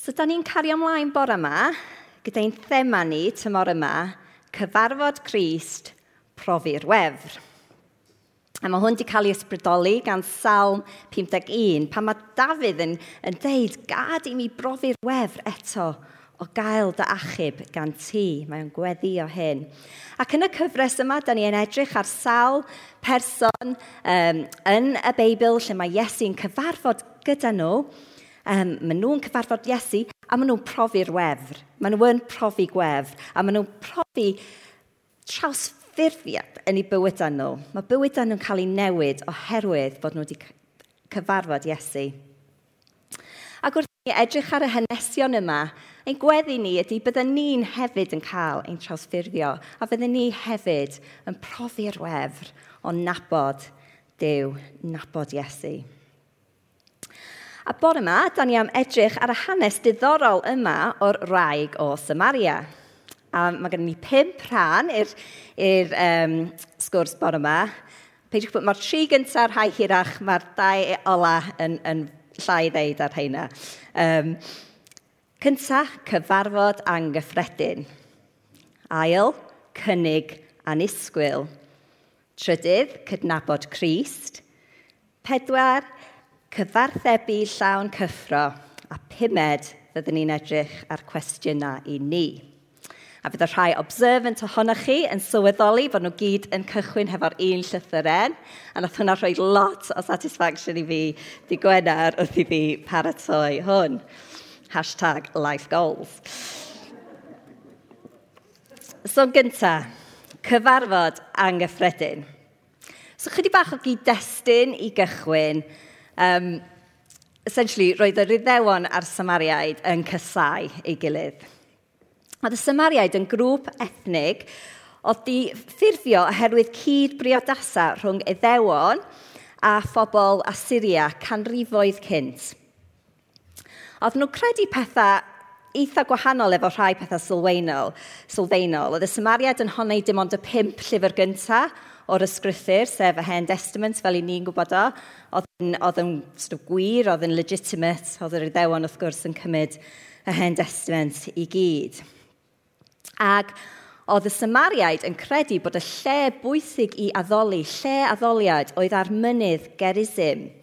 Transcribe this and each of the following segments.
So, da ni'n cario ymlaen bore yma gyda'n thema ni tymor yma, cyfarfod Christ, profi'r wefr. A mae hwn wedi cael ei ysbrydoli gan Salm 51, pan mae Dafydd yn, yn deud, gad i mi brofi'r wefr eto o gael dy achub gan ti. Mae'n gweddi o hyn. Ac yn y cyfres yma, da ni yn edrych ar sawl person um, yn y Beibl lle mae Iesu'n cyfarfod gyda nhw Um, maen nhw'n cyfarfod Iesu a maen nhw'n profi'r wefr. Maen nhw'n profi gwefr a maen nhw'n profi trawsffurfiad yn eu bywydau nhw. Mae bywydau nhw'n cael ei newid oherwydd bod nhw wedi cyfarfod Iesu. Ac wrth ni edrych ar y hynesion yma, ein gweddi ni ydy byddwn ni'n hefyd yn cael ein trawsffurfio a byddwn ni hefyd yn profi'r wefr o nabod Dyw, nabod Iesu. A bod yma, da ni am edrych ar y hanes diddorol yma o'r raig o Samaria. A mae gen ni pimp rhan i'r um, sgwrs bod yma. Peidiwch bod mae'r tri gyntaf rhai hirach, mae'r dau e- ola yn, yn llai ddeud ar heina. Um, cynta, cyfarfod anghyffredin. Ail, cynnig anisgwyl. Trydydd, cydnabod Christ. Pedwar, Cyfarthebu llawn cyffro a pumed fyddwn ni'n edrych ar cwestiynau i ni. A bydd y rhai observant ohonoch chi yn sylweddoli bod nhw gyd yn cychwyn hefo'r un llythyren, a nath hwnna rhoi lot o satisfaction i fi di Gwener wrth i fi paratoi hwn. Hashtag life goals. So gynta, cyfarfod anghyffredin. So chydig bach o gyd-destun i gychwyn, Um, essentially, roedd y Ryddewan a'r Samariaid yn cysau ei gilydd. Oedd y Samariaid yn grŵp ethnig oedd di ffurfio oherwydd cyd briodasa rhwng Eddewon a phobl Assyria canrifoedd cynt. Oedd nhw'n credu pethau eitha gwahanol efo rhai pethau sylwaenol. sylfaenol. Oedd y Samariad yn honeu dim ond y pimp llyfr gyntaf, o'r ysgrythyr, sef y hen testament, fel i ni'n gwybod o, oedd yn sort of, gwir, oedd yn legitimate, oedd yr Iddewon wrth gwrs yn cymryd y hen testament i gyd. Ac oedd y Samariaid yn credu bod y lle bwysig i addoli, lle addoliad, oedd ar mynydd Gerizim –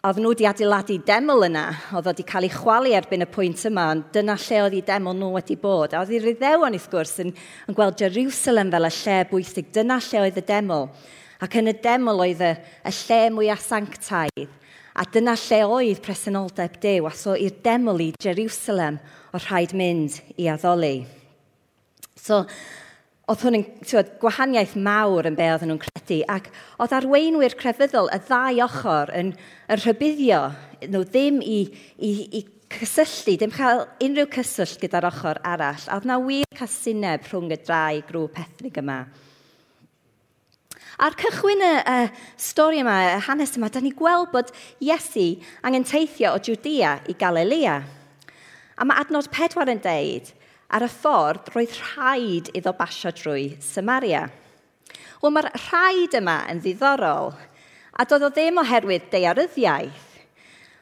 Oedd nhw wedi adeiladu deml yna, oedd wedi cael ei chwalu erbyn y pwynt yma, ond dyna lle oedd ei deml nhw wedi bod. A oedd ei ryddewon, wrth gwrs yn, yn gweld Jerusalem fel y lle bwysig, dyna lle oedd y deml. Ac yn y deml oedd y, y lle mwyaf sanctaidd. A dyna lle oedd presenoldeb dew, a so i'r deml i Jerusalem o rhaid mynd i addoli. So, oedd hwn yn tywed, gwahaniaeth mawr yn be oedd nhw'n credu, ac oedd arweinwyr crefyddol y ddau ochr yn, yn rhybuddio nhw ddim i, i, i cysylltu, ddim cael unrhyw cyswllt gyda'r ochr arall. A oedd na wir casineb rhwng y drau grŵp ethnig yma. Ar cychwyn y, y stori yma, y hanes yma, da ni gweld bod Iesu angen teithio o Judea i Galilea. A mae adnod pedwar yn deud – Ar y ffordd, roedd rhaid iddo basio drwy Samaria. Wel, mae'r rhaid yma yn ddiddorol, a doedd o ddim oherwydd deiaryddiaeth.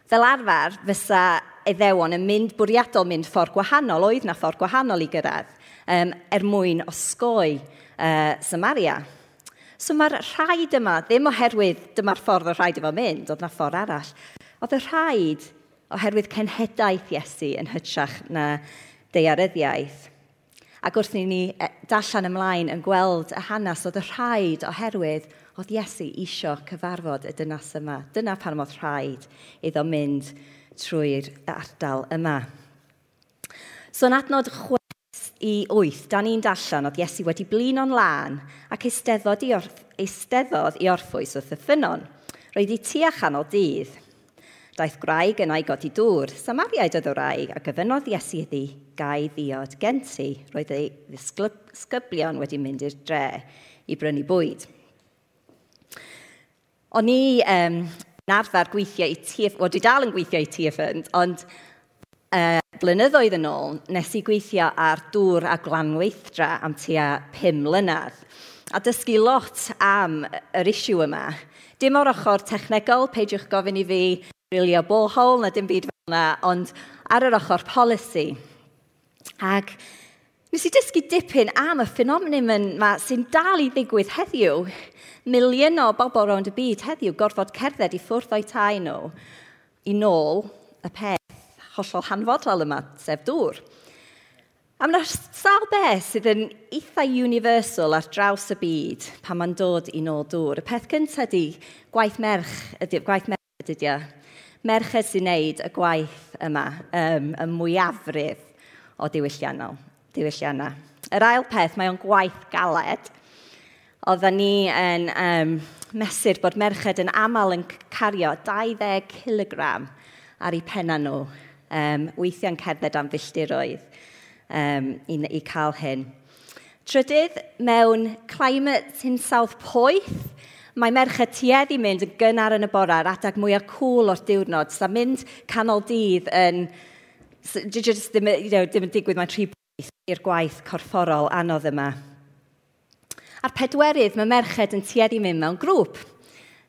Fel arfer, fysa eddewon yn mynd bwriadol mynd ffordd gwahanol, oedd na ffordd gwahanol i gyrraedd, um, er mwyn osgoi uh, Samaria. So mae'r rhaid yma, ddim oherwydd dyma'r ffordd o rhaid efo mynd, oedd na ffordd arall. Oedd y rhaid oherwydd cenhedaeth Iesu yn hytrach na deiaryddiaeth. Ac wrth i ni e, dallan ymlaen yn gweld y hanes oedd y rhaid oherwydd oedd Iesu isio cyfarfod y dynas yma. Dyna pan oedd rhaid iddo mynd trwy'r ardal yma. So yn adnod 6 i 8, da ni'n dallan oedd Iesu wedi blin o'n lân ac eisteddodd i, orff, eisteddodd i orffwys wrth y ffynon. Roedd i tu a chanol dydd. Daeth graig yn ei godi dŵr, Samariaid oedd o raig, a gyfynodd Iesu iddi gau ddiod gen ti, roedd ei ddisgyblion wedi mynd i'r dre i brynu bwyd. O'n i um, yn arfer gweithio i TF, wel dwi dal yn gweithio i TF ond uh, blynyddoedd yn ôl nes i gweithio ar dŵr a glanweithdra am tua 5 mlynedd a dysgu lot am yr isiw yma. Dim o'r ochr technegol, peidiwch gofyn i fi drilio borehole na dim byd fel yna, ond ar yr ochr polisi. Ac nes i dysgu dipyn am y ffenomen yma sy'n dal i ddigwydd heddiw. Milion o bobl rownd y byd heddiw gorfod cerdded i ffwrdd o'i tai nhw i nôl y peth hollol hanfodol yma, sef dŵr. A mae'n yna sawl beth sydd yn eitha universal ar draws y byd pan mae'n dod i nôl dŵr. Y peth cyntaf ydy gwaith merch, ydy, gwaith merch ydy. Merched sy'n neud y gwaith yma, um, y mwyafrif o diwylliannol. Diwyllianna. Yr ail peth, mae o'n gwaith galed. Oedden ni yn um, mesur bod merched yn aml yn cario 20 kg ar eu penna nhw, um, weithiau'n cerdded am filltiroedd um, i, i cael hyn. Trydydd, mewn climate sy'n South Poeth, mae merched tueddu mynd yn gynnar yn y bore ar adag mwyaf cwl cool o'r diwrnod, sa'n mynd canol dydd yn so, just ddim, you know, ddim yn digwydd mae'n tri bwyth i'r gwaith corfforol anodd yma. A'r pedwerydd, mae merched yn tueddu mynd mewn grŵp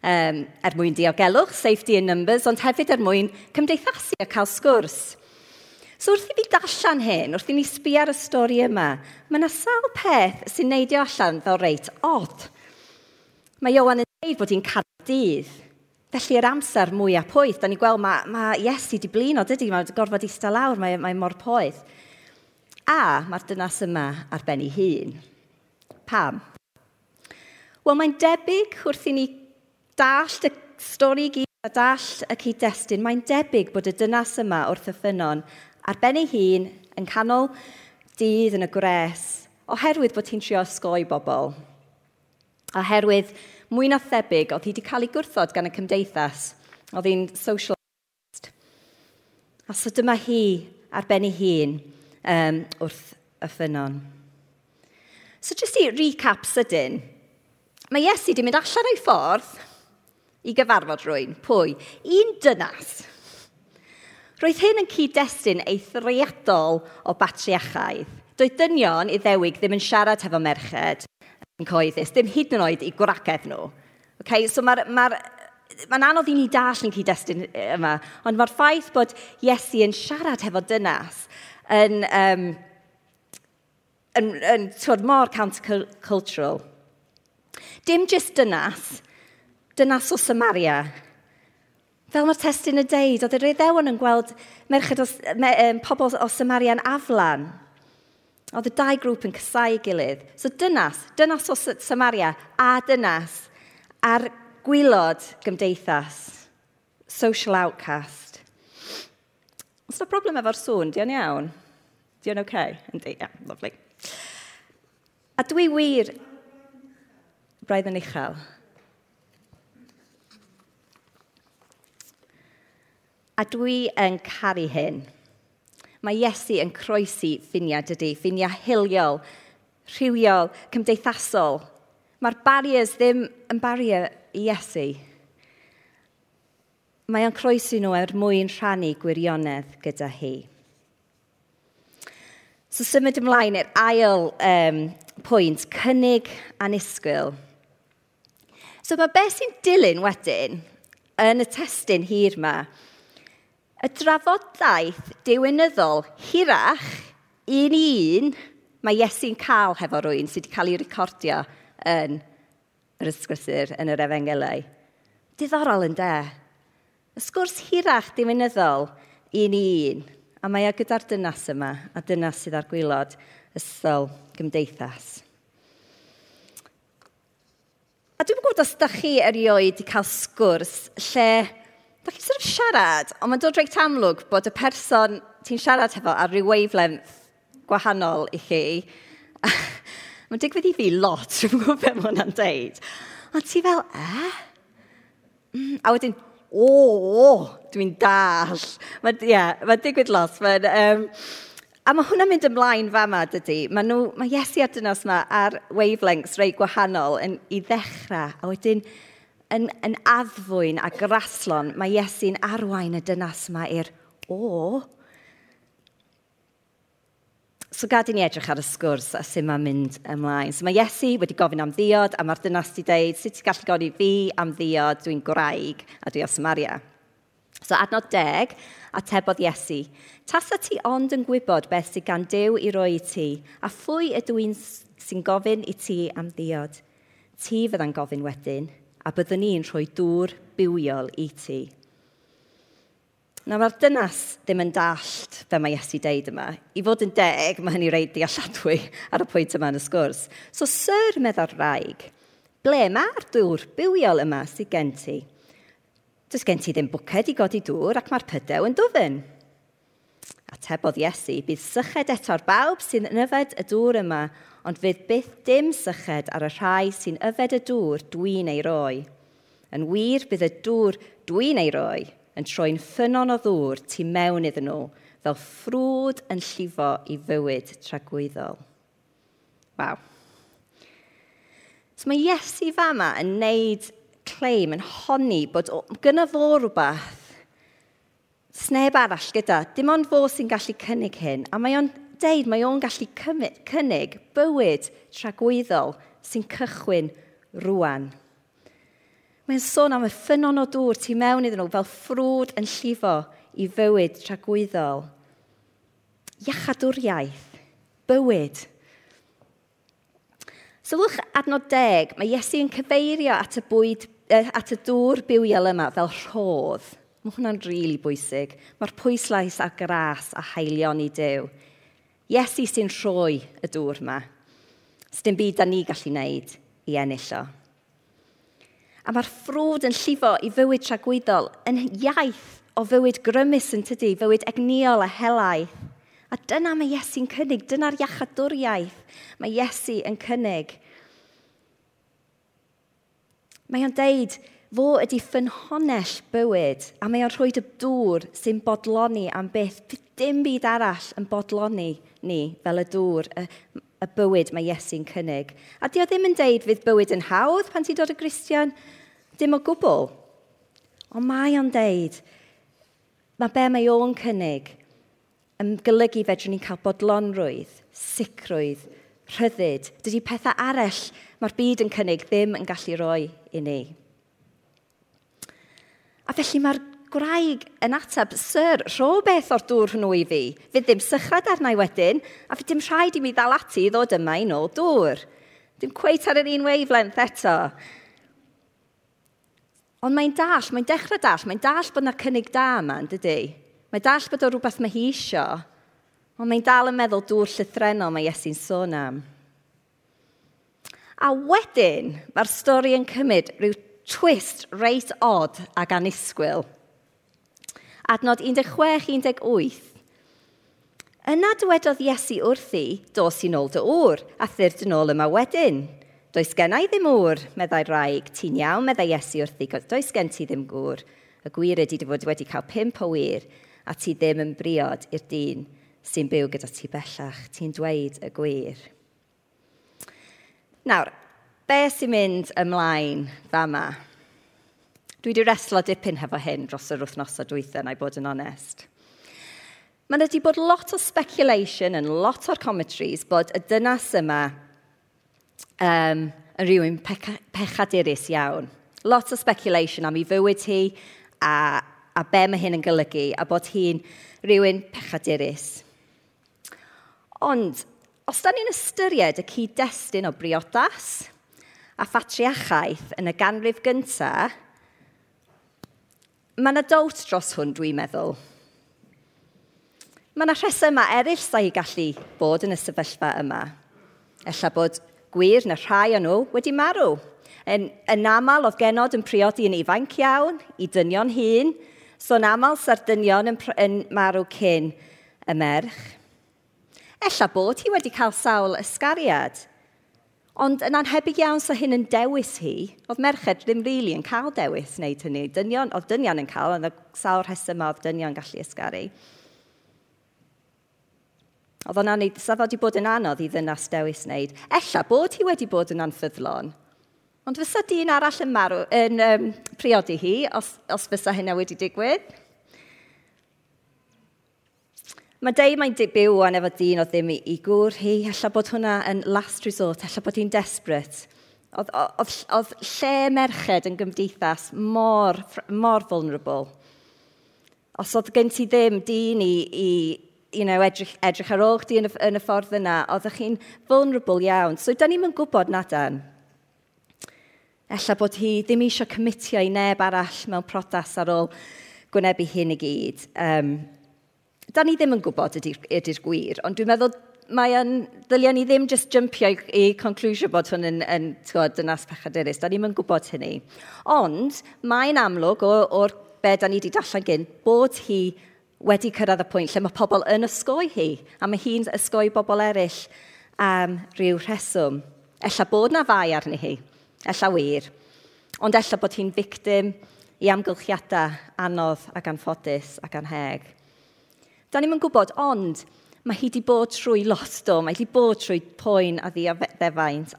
um, er mwyn diogelwch, safety in numbers, ond hefyd er mwyn cymdeithasu a cael sgwrs. So wrth i fi dallan hyn, wrth i ni sbi ar y stori yma, mae yna sawl peth sy'n neidio allan fel reit odd. Mae Iowan yn dweud bod hi'n cadw dydd, Felly yr amser mwyaf poeth, da ni'n gweld mae, mae Iesu di blino, dydy, mae'n gorfod eistedd lawr, mae, mae mor poeth. A mae'r dynas yma ar ben ei hun. Pam? Wel, mae'n debyg wrth i ni dallt y stori gyd a dallt y cyd-destun, mae'n debyg bod y dynas yma wrth y ffynon ar ben ei hun yn canol dydd yn y gres, oherwydd bod hi'n trio ysgoi bobl. Oherwydd mwy na thebyg oedd hi wedi cael ei gwrthod gan y cymdeithas. Oedd hi'n socialist. A so dyma hi ar ben ei hun um, wrth y ffynon. So jyst i recap sydyn, mae Iesu wedi mynd allan o'i ffordd i gyfarfod rwy'n. Pwy? Un dynas. Roedd hyn yn cyd-destun eithriadol o batriachaidd. Doedd dynion i ddewig ddim yn siarad hefo merched yn coeddus, dim hyd yn oed i gwragedd nhw. Okay? So mae'r ma mae'n anodd i ni dall yn cyd-destun yma, ond mae'r ffaith bod Iesu yn siarad hefo dynas yn, um, yn, yn twyd mor countercultural. Dim jyst dynas, dynas o Samaria. Fel mae'r testyn y deud, oedd yr Eddewon yn gweld merched o, me, um, pobl o Samaria'n aflan. Oedd y dau grŵp yn cysau gilydd. So dynas, dynas o Samaria a dynas a'r gwylod gymdeithas, social outcast. Os yna problem efo'r sŵn, di o'n iawn? Di o'n oce? Okay? Yndi, yeah, lovely. A dwi wir braidd yn uchel. A dwi yn caru hyn. Mae Iesu yn croesi ffiniau dydy, ffiniau hiliol, rhywiol, cymdeithasol. Mae'r barriers ddim yn barrier i Iesu. Mae o'n croesi nhw er mwyn rhannu gwirionedd gyda hi. So symud ymlaen i'r ail um, pwynt, cynnig anusgwyl. So mae beth sy'n dilyn wedyn yn y testyn hir yma Y drafodaeth diwynyddol hirach un i un mae Iesu'n cael hefo rwy'n sydd wedi cael ei recordio yn yr ysgrysur yn yr efengelau. Diddorol yn de. Y sgwrs hirach diwynyddol un i un. A mae o gyda'r dynas yma, a dynas sydd ar gwylod ysgol gymdeithas. A dwi'n gwybod os da chi erioed wedi cael sgwrs lle Mae chi'n sort of siarad, ond mae'n dod reit amlwg bod y person ti'n siarad hefo ar ryw wavelength gwahanol i chi. mae'n digwydd i fi lot, rwy'n gwybod beth mae hwnna'n deud. Ond ti fel, e? Mm, a wedyn, o, dwi'n dall. Mae'n yeah, ma digwydd lot. Ma, um, a mae hwnna'n mynd ymlaen fama, dydy. Mae nhw, mae Iesu a'r dynos yma ar wavelengths reit gwahanol yn, i ddechrau. A wedyn, yn, yn addfwyn a graslon, mae Iesu'n arwain y dynas yma i'r o. So gad i ni edrych ar y sgwrs a sy'n ma'n mynd ymlaen. So mae Iesu wedi gofyn am ddiod a mae'r dynas wedi dweud, sut ti'n gallu godi fi am ddiod, dwi'n gwraig a dwi o Samaria. So adnod deg a tebodd Iesu, Tasa ti ond yn gwybod beth sydd gan Dyw i roi i ti, a phwy ydw i'n sy'n gofyn i ti am ddiod? Ti fydda'n gofyn wedyn, a byddwn ni'n rhoi dŵr bywiol i ti. Na mae'r dynas ddim yn dallt be mae Iesu deud yma. I fod yn deg, mae hynny reid dealladwy ar y pwynt yma yn y sgwrs. So, syr meddwl rhaeg, ble mae'r dŵr bywiol yma sydd gen ti? Does gen ti ddim bwced i godi dŵr ac mae'r pydew yn dofyn. A tebodd Iesu, bydd syched eto'r bawb sy'n yfed y dŵr yma, ond fydd byth dim syched ar y rhai sy'n yfed y dŵr dwi'n ei roi. Yn wir bydd y dŵr dwi'n ei roi yn troi'n ffynon o ddŵr tu mewn iddyn nhw, fel ffrwd yn llifo i fywyd tragwyddol. Waw. So mae Iesu fama yn neud claim yn honni bod gynna fo rhywbeth sneb arall gyda. Dim ond fo sy'n gallu cynnig hyn. A mae o'n deud mae o'n gallu cynnig bywyd tragwyddol sy'n cychwyn rwan. Mae'n sôn am y ffynon o dŵr tu mewn iddyn nhw fel ffrwd yn llifo i fywyd tragwyddol. Iachadwriaeth, bywyd. Sylwch adnod deg, mae Iesu yn cyfeirio at y, bwyd, at y dŵr bywiol yma fel rhodd. Mae hwnna'n rili really bwysig. Mae'r pwyslais a gras a haelion i dew. Iesu sy'n rhoi y dŵr yma. Sdim byd da ni gallu wneud i ennill o. A mae'r ffrwd yn llifo i fywyd tragwyddol yn iaith o fywyd grymus yn tydi, fywyd egniol a helaeth. A dyna mae Iesu'n cynnig, dyna'r iachadwriaeth mae Iesu yn cynnig. Mae o'n deud, Fo ydy ffynhonell bywyd, a mae o'n rhoi y dŵr sy'n bodloni am beth dim byd arall yn bodloni ni fel y dŵr, y, y bywyd mae Iesu'n cynnig. A di o ddim yn deud fydd bywyd yn hawdd pan ti'n dod y Grisian, dim o gwbl. Ond mae o'n deud, mae be mae o'n cynnig yn golygu fedrwn ni'n cael bodlonrwydd, sicrwydd, rhyddid. Dydy pethau arall mae'r byd yn cynnig ddim yn gallu roi i ni. A felly mae'r gwraig yn ateb, Sir, rho beth o'r dŵr hwnnw i fi. Fydd ddim sychrad arna i wedyn, a fydd dim rhaid i mi ddal ati i ddod yma i nôl dŵr. Dim cweith ar yr un wavelength eto. Ond mae'n dall, mae'n dechrau dall, mae'n dall bod yna cynnig da yma, yn dydy? Mae'n dall bod o rhywbeth mae hi isio, ond mae'n dal yn meddwl dŵr llythrenol mae Iesu'n sôn am. A wedyn, mae'r stori yn cymryd rhyw twist reit odd ag anisgwyl. Adnod 16-18. Yna dywedodd Iesu wrthi, dos i nôl dy ŵr, a thyrd yn ôl yma wedyn. Does gennau ddim ŵr, meddai rhaeg. Ti'n iawn, meddai Iesu wrthi, does gen ti ddim gŵr. Y gwir ydy dy fod wedi cael pimp o wir, a ti ddim yn briod i'r dyn sy'n byw gyda ti bellach. Ti'n dweud y gwir. Nawr, Be sy'n mynd ymlaen fama? Dwi wedi reslo dipyn hefo hyn dros yr wythnosau dwythau, na i bod yn onest. Mae wedi bod lot o speculation yn lot o'r commentaries bod y dynas yma um, yn rhywun pechadurus iawn. Lot o speculation am ei fywyd hi a, a be mae hyn yn golygu a bod hi'n rhywun pechadurus. Ond, os da ni'n ystyried y cyd-destun o briodas, a ffatriachaeth yn y ganrif gyntaf, mae yna dowt dros hwn dwi'n meddwl. Mae yna rhesymau eraill sa'i gallu bod yn y sefyllfa yma. Ella bod gwir na rhai o nhw wedi marw. Yn, yn aml oedd genod yn priodi yn ifanc iawn, i dynion hun, so yn aml sa'r dynion yn, yn marw cyn y merch. Ella bod hi wedi cael sawl ysgariad, Ond yn anhebyg iawn sa hyn yn dewis hi, oedd merched ddim rili really yn cael dewis wneud hynny. Dynion, oedd dynion yn cael, ond y sawl rheswm oedd dynion gallu ysgaru. Oedd o'n anodd, sa fod i bod yn anodd i ddynas dewis wneud. Ella bod hi wedi bod yn anffyddlon, ond fysa dyn arall yn, marw, yn um, priodi hi os, os fysa hynna wedi digwydd? Mae deu mae'n byw yn efo dyn o ddim i, i gŵr hi, alla bod hwnna yn last resort, alla bod hi'n desperate. Oedd, oedd, oedd lle merched yn gymdeithas mor, mor vulnerable. Os oedd gen ti ddim dyn i, i you know, edrych, edrych ar ôl chdi yn y, yn y ffordd yna, oeddech chi'n vulnerable iawn. So, da ni'n gwybod na dan. Ella bod hi ddim eisiau cymitio i neb arall mewn prodas ar ôl gwynebu hyn i gyd. Um, da ni ddim yn gwybod ydy'r ydy, gwir, ond dwi'n meddwl mae yn, ddyliau ni ddim just jympio i, i conclusio bod hwn yn, yn tywod, dynas pechaduris. Da ni'n yn gwybod hynny. Ond mae'n amlwg o'r, or be da ni wedi dallan gyn bod hi wedi cyrraedd y pwynt lle mae pobl yn ysgoi hi, a mae hi'n ysgoi bobl eraill am rhyw rheswm. Ella bod na fai arni hi, ella wir, ond ella bod hi'n victim i amgylchiadau anodd ac anffodus ac anheg. Da ni'n gwybod, ond mae hi wedi bod trwy lot do, mae hi wedi bod trwy poen a ddi a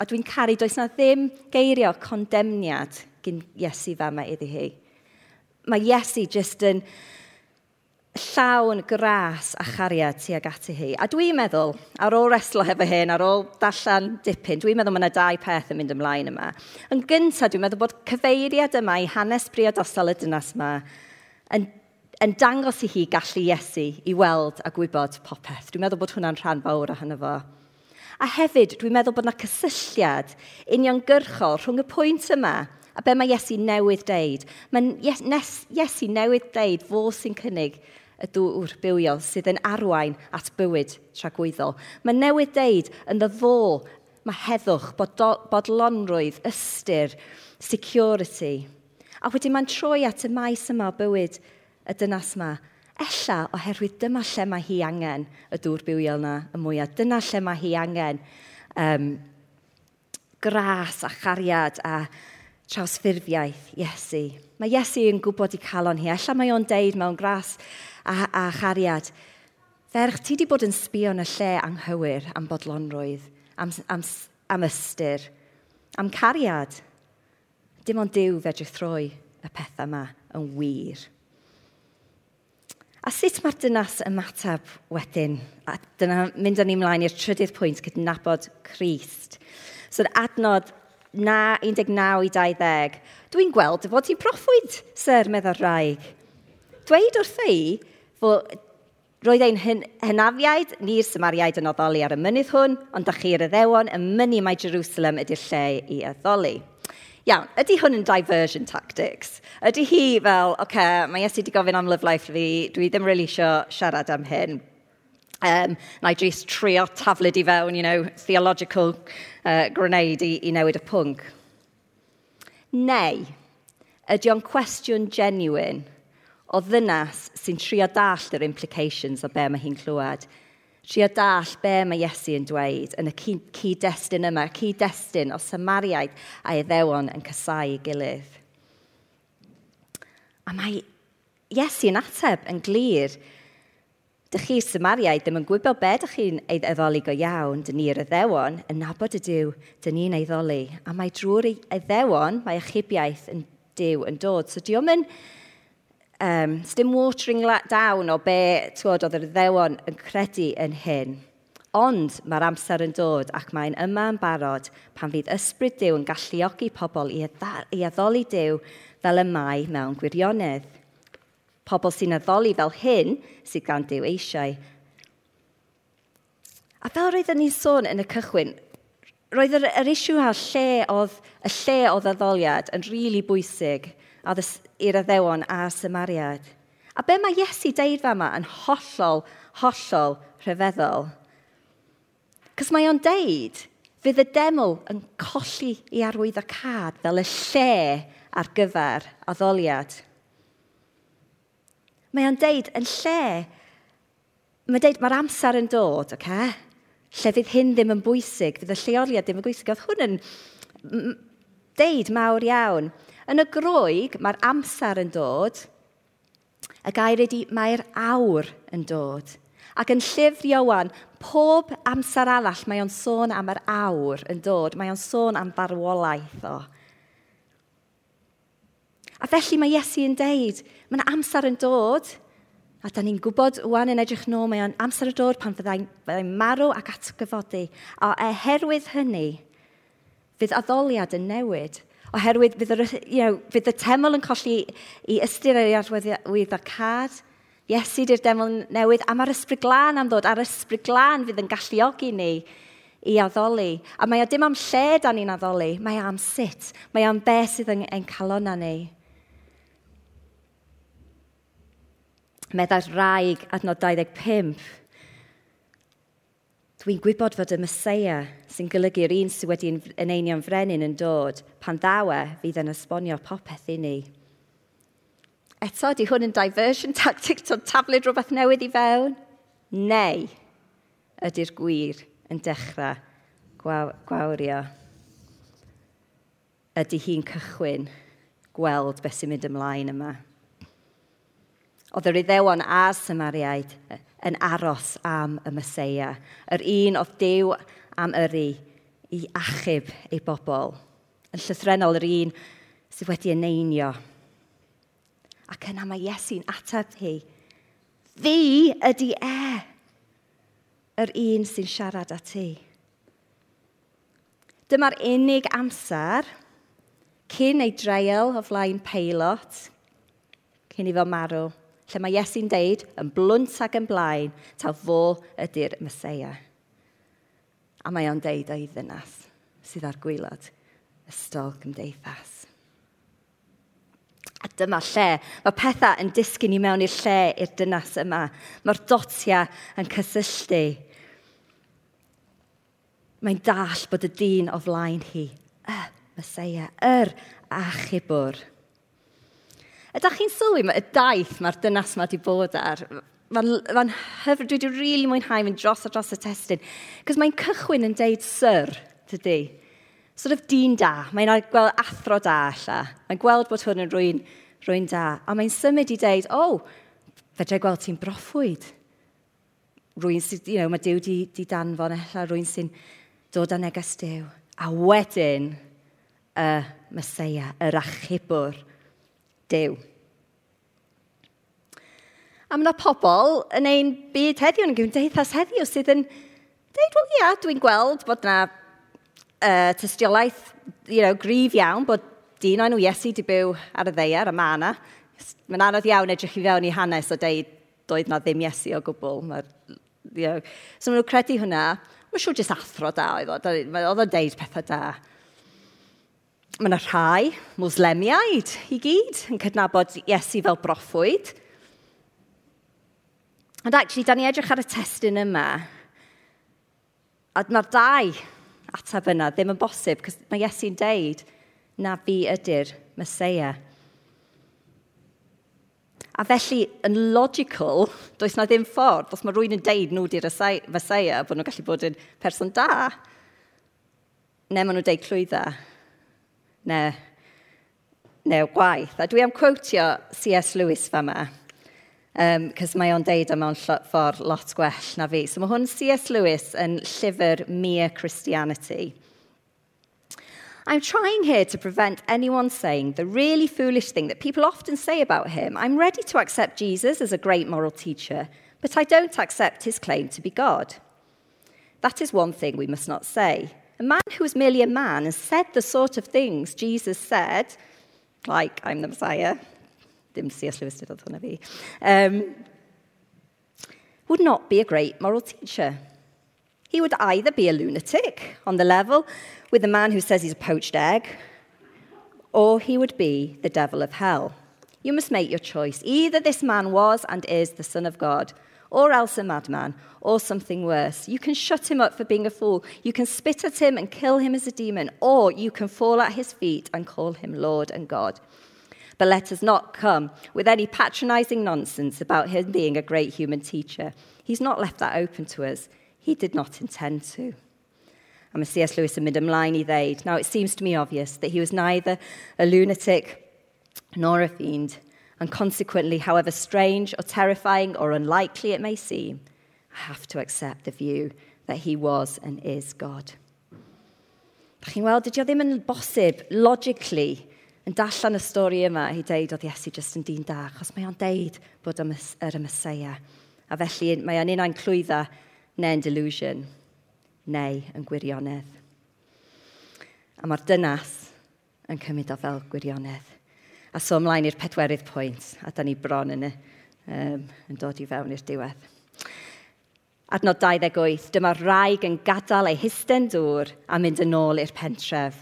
dwi'n caru does na ddim geirio condemniad gyn Iesu fama iddi hi. Mae Iesu jyst yn llawn gras a chariad tuag ati hi. A dwi'n meddwl, ar ôl reslo hefo hyn, ar ôl dallan dipyn, dwi'n meddwl mae yna dau peth yn mynd ymlaen yma. Yn gyntaf, dwi'n meddwl bod cyfeiriad yma i hanes briodosol y dynas yma yn yn dangos i hi gallu Iesu i weld a gwybod popeth. Dwi'n meddwl bod hwnna'n rhan fawr ohono fo. A hefyd, dwi'n meddwl bod yna cysylltiad uniongyrchol rhwng y pwynt yma a be mae Iesu newydd deud. Mae Iesu newydd deud fo sy'n cynnig y dŵr bywiol sydd yn arwain at bywyd tragwyddol. Mae newydd deud yn the fo, mae heddwch, bodlonrwydd, ystyr, security. A wedyn mae'n troi at y maes yma o bywyd y dynas yma. Ella oherwydd dyma lle mae hi angen y dŵr bywiol yna y mwyaf. Dyna lle mae hi angen um, gras a chariad a trawsffurfiaeth Iesu. Mae Iesu yn gwybod i calon hi. Ella mae o'n deud mewn gras a, a chariad. Ferch, ti wedi bod yn sbio yn y lle anghywir am bodlonrwydd, am, am, am ystyr, am cariad. Dim ond diw fedrith throi y pethau yma yn wir. A sut mae'r dynas ymateb wedyn? A dyna mynd â ni ymlaen i'r trydydd pwynt, cydnabod Christ. So, adnod na 19 i 20. Dwi'n gweld fod ti'n proffwyd, syr, meddwl rhaeg. Dweud wrth ei, fod roedd ein hynafiaid, ni'r Samariaid yn oddoli ar y mynydd hwn, ond da chi'r addewon, y mynd mae Jerusalem ydy'r lle i addoli. Iawn, ydy hwn yn diversion tactics? Ydy hi fel, oce, okay, mae Iesu wedi gofyn am love life fi, dwi ddim really eisiau siarad am hyn. Um, na i jyst trio taflid i fewn, you know, theological uh, grenade i, i newid y pwnc. Neu, ydy o'n cwestiwn genuine o ddynas sy'n trio dall yr implications o be mae hi'n clywed Trio dall be mae Iesu yn dweud yn y cyd-destun yma, cyd-destun o Samariaid a Iddewon yn cysau i gilydd. A mae Iesu yn ateb yn glir. Dych chi Samariaid ddim yn gwybod be dych chi'n eiddoli go iawn, dyn ni'r Iddewon, yn nabod y diw, dyn ni'n eiddoli. A mae drwy'r Iddewon, mae achubiaeth yn diw yn dod. So diolch yn um, dim watering down o be twod, oedd yr ddewon yn credu yn hyn. Ond mae'r amser yn dod ac mae'n yma yn barod pan fydd ysbryd Dyw yn galluogi pobl i, i addoli Dyw fel y mae mewn gwirionedd. Pobl sy'n addoli fel hyn sydd gan Dyw eisiau. A fel roeddwn ni'n sôn yn y cychwyn, roedd yr, yr isiw a lle oedd, y lle oedd addoliad yn rili really bwysig i'r addewon a Samariad. A be mae Iesu deud fa yma yn hollol, hollol rhyfeddol? Cos mae o'n deud, fydd y deml yn colli i arwydd y cad fel y lle ar gyfer addoliad. Mae o'n deud, yn lle, mae'n deud mae'r amser yn dod, oce? Okay? Lle fydd hyn ddim yn bwysig, fydd y lleoliad ddim yn bwysig. Oedd hwn yn deud mawr iawn. Yn y groeg, mae'r amser yn dod, y gair ydy mae'r awr yn dod. Ac yn llyfr Iowan, pob amser arall mae o'n sôn am yr awr yn dod, mae o'n sôn am farwolaeth o. A felly mae Iesu yn deud, mae'n amser yn dod, a da ni'n gwybod wwan yn edrych nôl, mae o'n amser yn dod pan fyddai'n fyddai marw ac atgyfodi. A oherwydd hynny, fydd addoliad yn newid oherwydd fydd, yr, you know, fydd y teml yn colli i ystyr yr arwyddo cad. Iesu di'r deml newydd, a mae'r ysbryd glân am ddod, a'r ysbryd glân fydd yn galluogi ni i addoli. A mae o dim am lle da ni'n addoli, mae am sut, mae am beth sydd yn, yn calon na ni. Meddai'r rhaeg adnod 25. Dwi'n gwybod fod y Mesoea sy'n golygu'r un sydd wedi'n eneinio'n frenin yn dod, pan ddawe fydd yn esbonio popeth i ni. Eto, di hwn yn diversion tactic to taflid rhywbeth newydd i fewn? Neu ydy'r gwir yn dechrau gwawrio? Ydy hi'n cychwyn gweld beth sy'n mynd ymlaen yma? Oedd yr iddewon a'r Samariaid yn aros am y Mesoea, yr un oedd Dew am yri i achub ei bobl, yn llythrenol yr un sydd wedi eneinio. Ac yna mae Iesu'n ateb hi, fi ydy e, yr un sy'n siarad â ti. Dyma'r unig amser cyn ei dreul o flaen peilot, cyn i fel marw, lle mae Iesu'n deud yn blwnt ac yn blaen, ta fo ydy'r Mesoea. A mae o'n deud o'i ddynas sydd ar gwylod ystol gymdeithas. A dyma lle, mae pethau yn disgyn i mewn i'r lle i'r dynas yma. Mae'r dotia yn cysylltu. Mae'n dall bod y dyn o flaen hi, y Mesoea, yr achubwr. Ydych chi'n sylwi y daith mae'r dynas yma wedi bod ar? Mae'n ma hyfryd, dwi wedi rili really mwynhau mynd dros a dros y testyn. Cos mae'n cychwyn yn deud syr, tydi. Sort of dyn da, mae'n gweld athro da alla. Mae'n gweld bod hwn yn rwy'n rwy'n da. A mae'n symud i deud, o, oh, fedrai gweld ti'n broffwyd. Rwy'n sy'n, you know, mae Dyw di, di danfon ella, rwy'n sy'n dod â neges Dyw. A wedyn, y Mesoea, yr achubwr, Dyw. A mae yna pobl yn ein byd heddiw, yn gymdeithas heddiw, sydd yn dweud, wel ia, dwi'n gweld bod yna uh, tystiolaeth you know, grif iawn bod dyn o'n nhw Iesu di byw ar y ddeiar, a mae yna. Mae'n anodd iawn edrych i fewn i hanes o deud doedd na ddim Iesu o gwbl. You know. So maen nhw'n credu hwnna. Mae'n siŵr jyst athro da oedd o. Oedd o'n deud pethau da. Mae yna rhai mwslemiaid i gyd yn cydnabod Iesu fel broffwyd. Ond actually, da ni edrych ar y testyn yma. A mae'r dau ateb yna ddim yn bosib, cos mae Iesu'n deud na fi ydy'r Mesoea. A felly, yn logical, does na ddim ffordd, os mae rhywun yn deud nhw di'r Mesoea, bod nhw'n gallu bod yn person da, neu maen nhw'n deud clwydda neu, neu gwaith. A dwi am quotio C.S. Lewis fa yma, um, cos mae o'n deud yma o'n ffordd lot gwell na fi. So mae hwn C.S. Lewis yn llyfr Mere Christianity. I'm trying here to prevent anyone saying the really foolish thing that people often say about him. I'm ready to accept Jesus as a great moral teacher, but I don't accept his claim to be God. That is one thing we must not say. A man who was merely a man and said the sort of things Jesus said, like, I'm the Messiah, dim C.S. Lewis did fi, um, would not be a great moral teacher. He would either be a lunatic on the level with the man who says he's a poached egg, or he would be the devil of hell. You must make your choice. Either this man was and is the Son of God, or else a madman, or something worse. You can shut him up for being a fool. You can spit at him and kill him as a demon, or you can fall at his feet and call him Lord and God. But let us not come with any patronizing nonsense about him being a great human teacher. He's not left that open to us. He did not intend to. I'm a C.S. Lewis mynd ymlaen i ddeud, Now it seems to me obvious that he was neither a lunatic nor a fiend, and consequently, however strange or terrifying or unlikely it may seem, I have to accept the view that he was and is God. Dach chi'n weld, dydy o ddim yn bosib, logically, yn dallan y stori yma i deud oedd Iesu jyst yn dyn da, achos mae o'n deud bod yr er Ymeseia. A felly mae o'n un clwydda neu'n delusion, neu yn gwirionedd. A mae'r dynas yn cymryd o fel gwirionedd. A so ymlaen i'r pedwerydd pwynt, a da ni bron yn, y, um, yn dod i fewn i'r diwedd. Adnod 28, dyma'r rhaeg yn gadael ei hysten dŵr a mynd yn ôl i'r pentref.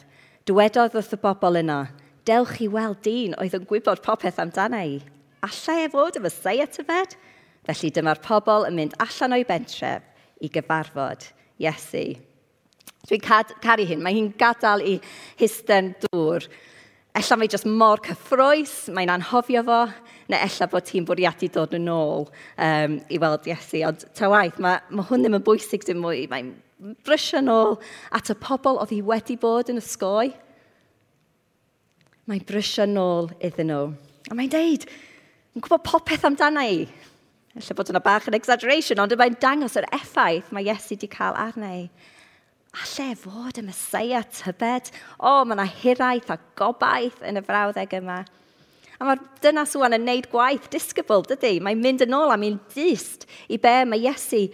Dywedodd wrth y bobl yna, dewch i weld dyn oedd yn gwybod popeth amdana i. Allai e fod y fysau y tyfed? Felly dyma'r pobl yn mynd allan o'i bentref i gyfarfod Iesu. Dwi'n caru hyn, mae hi'n gadael i hysten dŵr Ella mae jyst mor cyffroes, mae'n anhofio fo, neu ella bod ti'n bwriadu dod yn ôl um, i weld Iesu. Ond ta waith, mae, mae hwn ddim yn bwysig dim mwy. Mae'n brysio nôl at y pobl oedd hi wedi bod yn ysgoi. Mae'n brysio nôl iddyn nhw. A mae'n deud, yn gwybod popeth amdana i. Ella bod yna bach yn exaggeration, ond mae'n dangos yr effaith mae Iesu wedi cael arna i alle fod y Mesoea tybed? O, mae yna hiraeth a gobaith yn y frawddeg yma. A mae'r dynas wwan yn neud gwaith disgybl, dydy? Mae'n mynd yn ôl am un dyst i be mae Iesu,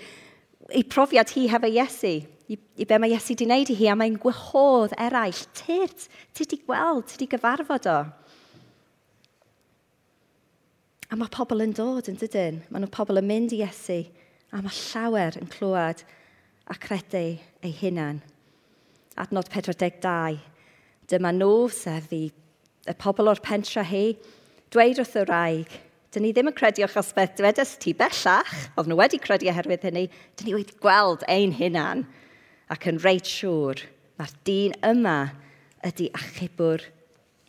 i profiad hi hefo Iesu, i, i be mae Iesu wedi wneud i hi, a mae'n gwahodd eraill. Tyd, ti wedi gweld, ti wedi gyfarfod o. A mae pobl yn dod yn dydyn. Mae nhw pobl yn mynd i Iesu. A mae llawer yn clywed a credu ei hunan. Adnod 42. Dyma nhw, sef i y pobl o'r pentra hi, dweud wrth y rhaeg, dyn ni ddim yn credu achos beth dwedais ti bellach, oedd nhw wedi credu oherwydd hynny, dyn ni wedi gweld ein hunan ac yn reit siŵr mae'r dyn yma ydy achubwr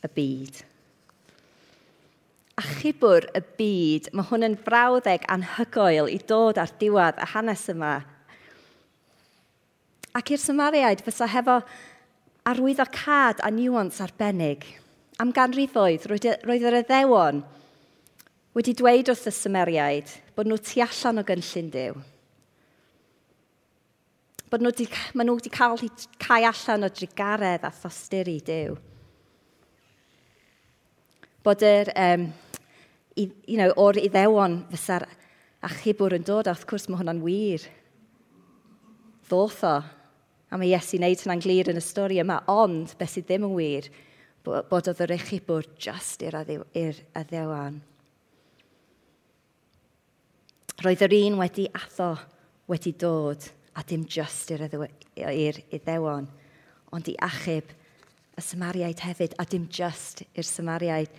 y byd. Achubwr y byd, mae hwn yn frawddeg anhygoel i dod ar diwedd y hanes yma ac i'r Symariaid fysa hefo arwyddocad a niwans arbennig. Am ganrifoedd, roedd yr eddewon wedi dweud wrth y Symeriaid bod nhw tu allan o gynllun Dyw. Bod nhw wedi, maen nhw wedi cael cael allan o drigaredd a thosturi i Dyw. Bod yr, um, i, you know, o'r iddewon fysa'r achubwr yn dod, a wrth gwrs mae hwnna'n wir. Ddoth o. A mae Iesu'n neud hynna'n glir yn y stori yma, ond beth sydd ddim yn wir, bod oedd yr echubwr just i'r addewan. Roedd yr un wedi atho wedi dod a dim just i'r iddewon, ond i achub y Samariaid hefyd, a dim just i'r Samariaid,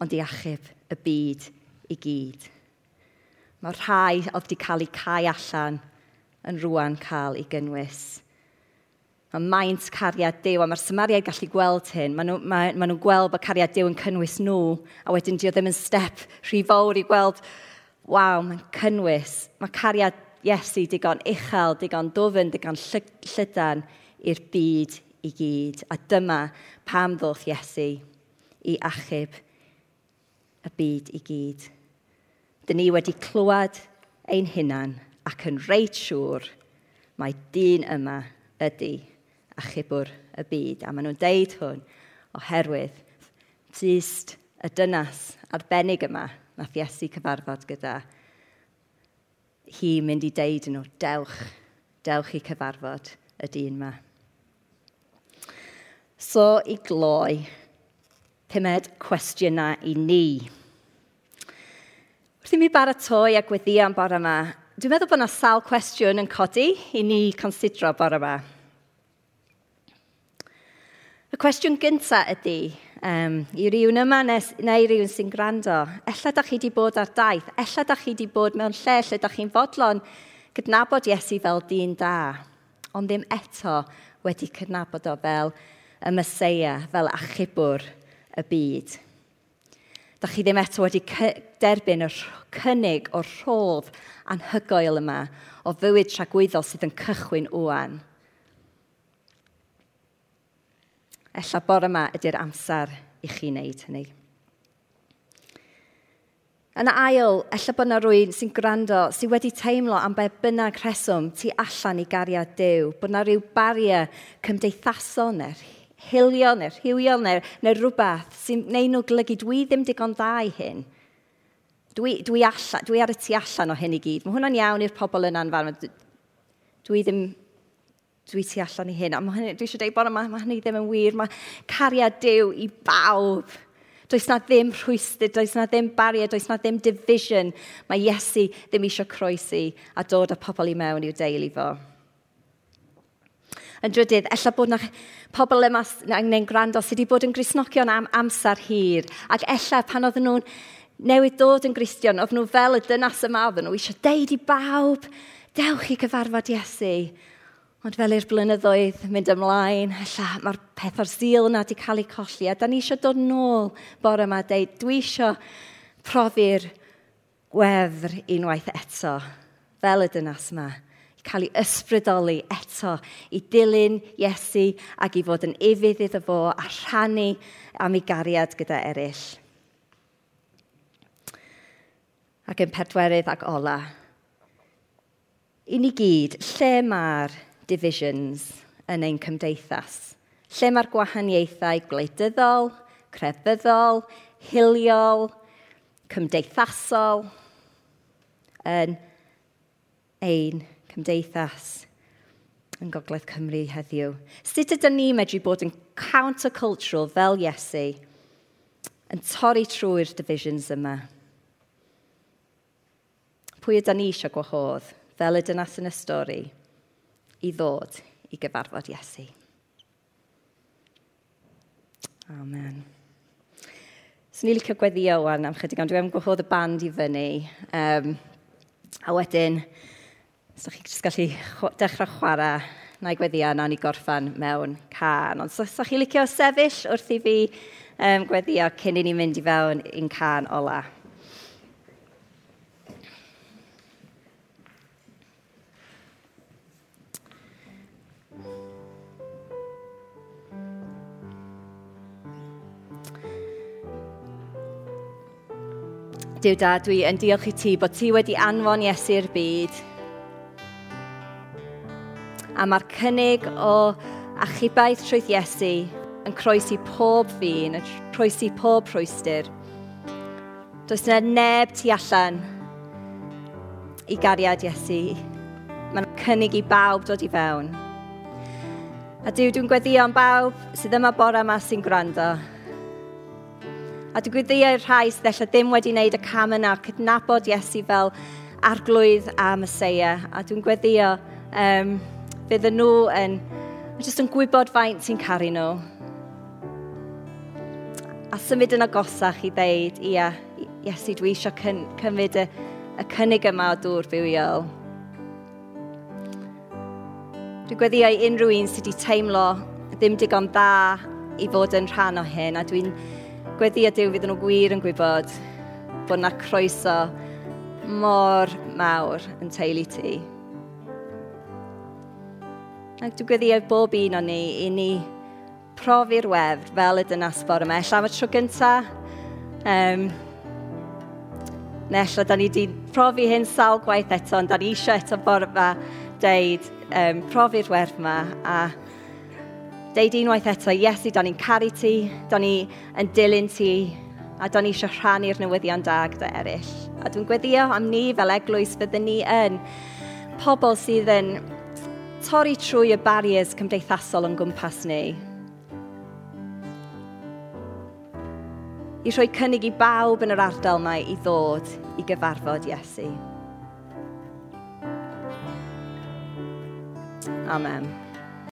ond i achub y byd i gyd. Mae rhai oedd wedi cael eu cael allan yn rwan cael ei gynnwys. Mae maint cariad Dyw, a mae'r Samariaid gallu gweld hyn. Maen nhw'n ma, ma nhw gweld bod cariad Dyw yn cynnwys nhw, a wedyn dio ddim yn step rhy fawr i gweld, waw, mae'n cynnwys. Mae cariad Iesu digon uchel, digon dofyn, digon llydan i'r byd i gyd. A dyma pam ddoth Iesu i achub y byd i gyd. Dyn ni wedi clywed ein hunan ac yn reit siŵr mae dyn yma ydy a chibwr y byd. A maen nhw'n deud hwn oherwydd tyst y dynas arbennig yma nath Iesu cyfarfod gyda. Hi mynd i deud nhw, dewch, dewch i cyfarfod y dyn yma. So i gloi, pumed cwestiynau i ni. Wrth i mi baratoi a gweddio am bore yma, dwi'n meddwl bod yna sawl cwestiwn yn codi i ni considro bore yma. Y cwestiwn gyntaf ydy, um, i rywun yma nes, neu rywun sy'n gwrando, ella da chi wedi bod ar daith, ella da chi wedi bod mewn lle lle da chi'n fodlon cydnabod Iesu fel dyn da, ond ddim eto wedi cydnabod o fel y Mesoea, fel achubwr y byd. Da chi ddim eto wedi derbyn y cynnig o'r rhodd anhygoel yma o fywyd tragwyddol sydd yn cychwyn wwan. Ella bore yma ydy'r amser i chi wneud hynny. Yn ail, ella bod yna rwy'n sy'n gwrando sydd wedi teimlo am be bynnag rheswm tu allan i gariad Dyw, bod yna rhyw bariau cymdeithasol neu hilio neu rhywiol neu, neu rhywbeth sy'n neud nhw glygu dwi ddim digon dda i hyn. Dwi, dwi, alla, dwi ar y tu allan o hyn i gyd. Mae hwnna'n iawn i'r pobl yn fan. Dwi ddim dwi ti allan i hyn. A mae hynny, dwi eisiau dweud bod yma, mae hynny ddim yn wir. Mae cariad Dyw i bawb. Does na ddim rhwystyr, does na ddim bariau, does na ddim division. Mae Iesu ddim eisiau croesi a dod â pobl i mewn i'w deulu fo. Yn drydydd, ella bod na pobl yma neu'n gwrando sydd wedi bod yn grisnogion am amser hir. Ac ella pan oedden nhw'n newydd dod yn gristion, oedden nhw fel y dynas yma, oedden nhw eisiau deud i bawb, dewch i gyfarfod Iesu Ond fel i'r blynyddoedd mynd ymlaen, alla, mae'r peth o'r sil yna wedi cael ei colli. A da ni eisiau dod nôl bore yma a dweud, dwi eisiau profi'r gwefr unwaith eto, fel y dynas yma cael ei ysbrydoli eto i dilyn Iesu ac i fod yn efydd iddo fo a rhannu am ei gariad gyda eraill. Ac yn pedwerydd ac ola. I ni gyd, lle mae'r divisions yn ein cymdeithas. Lle mae'r gwahaniaethau gwleidyddol, crefyddol, hiliol, cymdeithasol yn ein cymdeithas yn Gogledd Cymru heddiw. Sut ydym ni medru bod yn countercultural fel Iesu yn torri trwy'r divisions yma? Pwy ydym ni eisiau gwahodd fel y dynas yn y stori? i ddod i gyfarfod Iesu. Amen. So ni'n licio gweddio wan am chydig, ond dwi'n am gwahodd y band i fyny. Um, a wedyn, os ydych chi'n gallu dechrau chwarae, na i gweddio na ni gorffan mewn can. Ond os ydych chi'n licio sefyll wrth i fi um, gweddio cyn i ni mynd i fewn i'n can ola. Dyw da, dwi yn diolch i ti bod ti wedi anfon Iesu'r byd. A mae'r cynnig o achubaeth trwydd Iesu yn croesi pob ddyn, yn croesi pob rhwystyr. Does yna neb tu allan i gariad Iesu. Mae'n cynnig i bawb dod i fewn. A Dyw, dwi'n gweddio am bawb sydd yma bore yma sy'n gwrando. A dwi'n gwyddeio i'r rhai sydd eisiau ddim wedi wneud y cam yna, cydnabod Iesu fel arglwydd a Mesoea. A dwi'n gweddio um, fydden nhw yn, just yn gwybod faint sy'n caru nhw. A symud yn agosach i ddeud, ia, Iesu dwi eisiau cyn, cymryd y, y cynnig yma o dŵr fywiol. Dwi'n gweddio i unrhyw un sydd wedi teimlo ddim digon dda i fod yn rhan o hyn a dwi'n gweddi a Dyw fydd nhw gwir yn gwybod bod yna croeso mor mawr yn teulu ti. Ac dwi'n gweddi ar bob un o'n ni i ni profi'r wefr fel y dynas bore yma. Ella am y tro gyntaf, um, neu ella da ni wedi profi hyn sawl gwaith eto, ond da ni eisiau eto bore yma deud um, profi'r werf yma a Deud unwaith eto, Iesu, da ni'n caru ti, da ni yn dilyn ti, a da ni eisiau rhannu'r newyddion da gyda eraill. A dwi'n gweddio am ni fel eglwys fyddwn ni yn pobl sydd yn torri trwy y barriers cymdeithasol yn gwmpas ni. I rhoi cynnig i bawb yn yr ardal yma i ddod i gyfarfod Iesu. Amen.